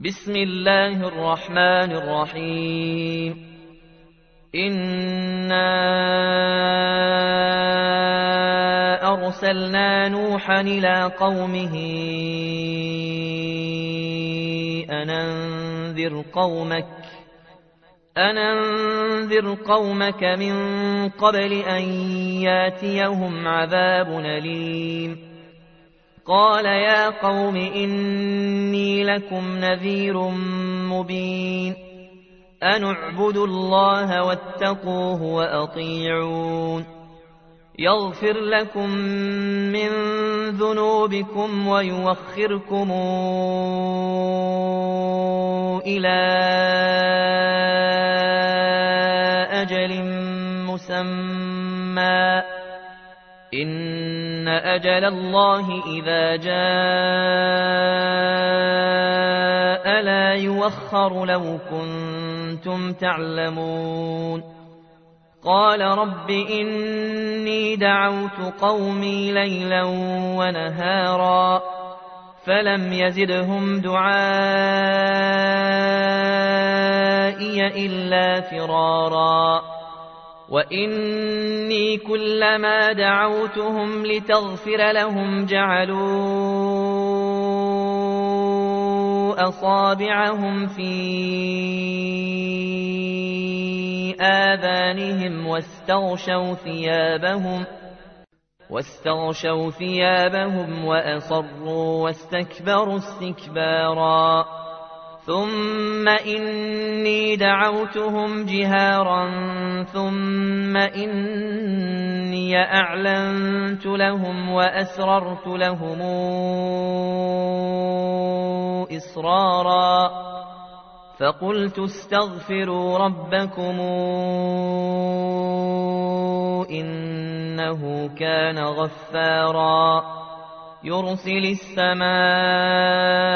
بسم الله الرحمن الرحيم. إنا أرسلنا نوحا إلى قومه أن أنذر قومك أن أنذر قومك من قبل أن ياتيهم عذاب أليم. قال يا قوم إني لكم نذير مبين أن اعبدوا الله واتقوه وأطيعون يغفر لكم من ذنوبكم ويوخركم إلى أجل مسمى إن أجل الله إذا جاء لا يوخر لو كنتم تعلمون. قال رب إني دعوت قومي ليلا ونهارا فلم يزدهم دعائي إلا فرارا. وإني كلما دعوتهم لتغفر لهم جعلوا أصابعهم في آذانهم واستغشوا ثيابهم واستغشوا ثيابهم وأصروا واستكبروا استكبارا ثم إني دعوتهم جهارا ثم إني أعلنت لهم وأسررت لهم إسرارا فقلت استغفروا ربكم إنه كان غفارا يرسل السماء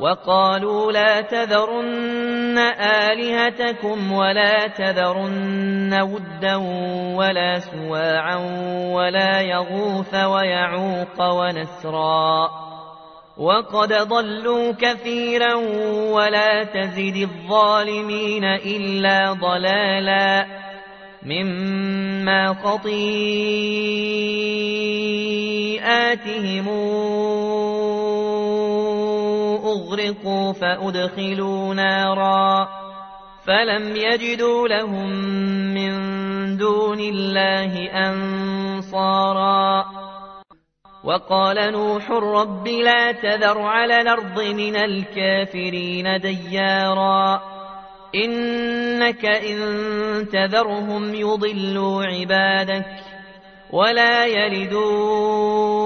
وقالوا لا تذرن آلهتكم ولا تذرن ودا ولا سواعا ولا يغوث ويعوق ونسرا وقد ضلوا كثيرا ولا تزد الظالمين إلا ضلالا مما خطيئاتهم أغرقوا فأدخلوا نارا فلم يجدوا لهم من دون الله أنصارا وقال نوح رب لا تذر على الأرض من الكافرين ديارا إنك إن تذرهم يضلوا عبادك ولا يلدوا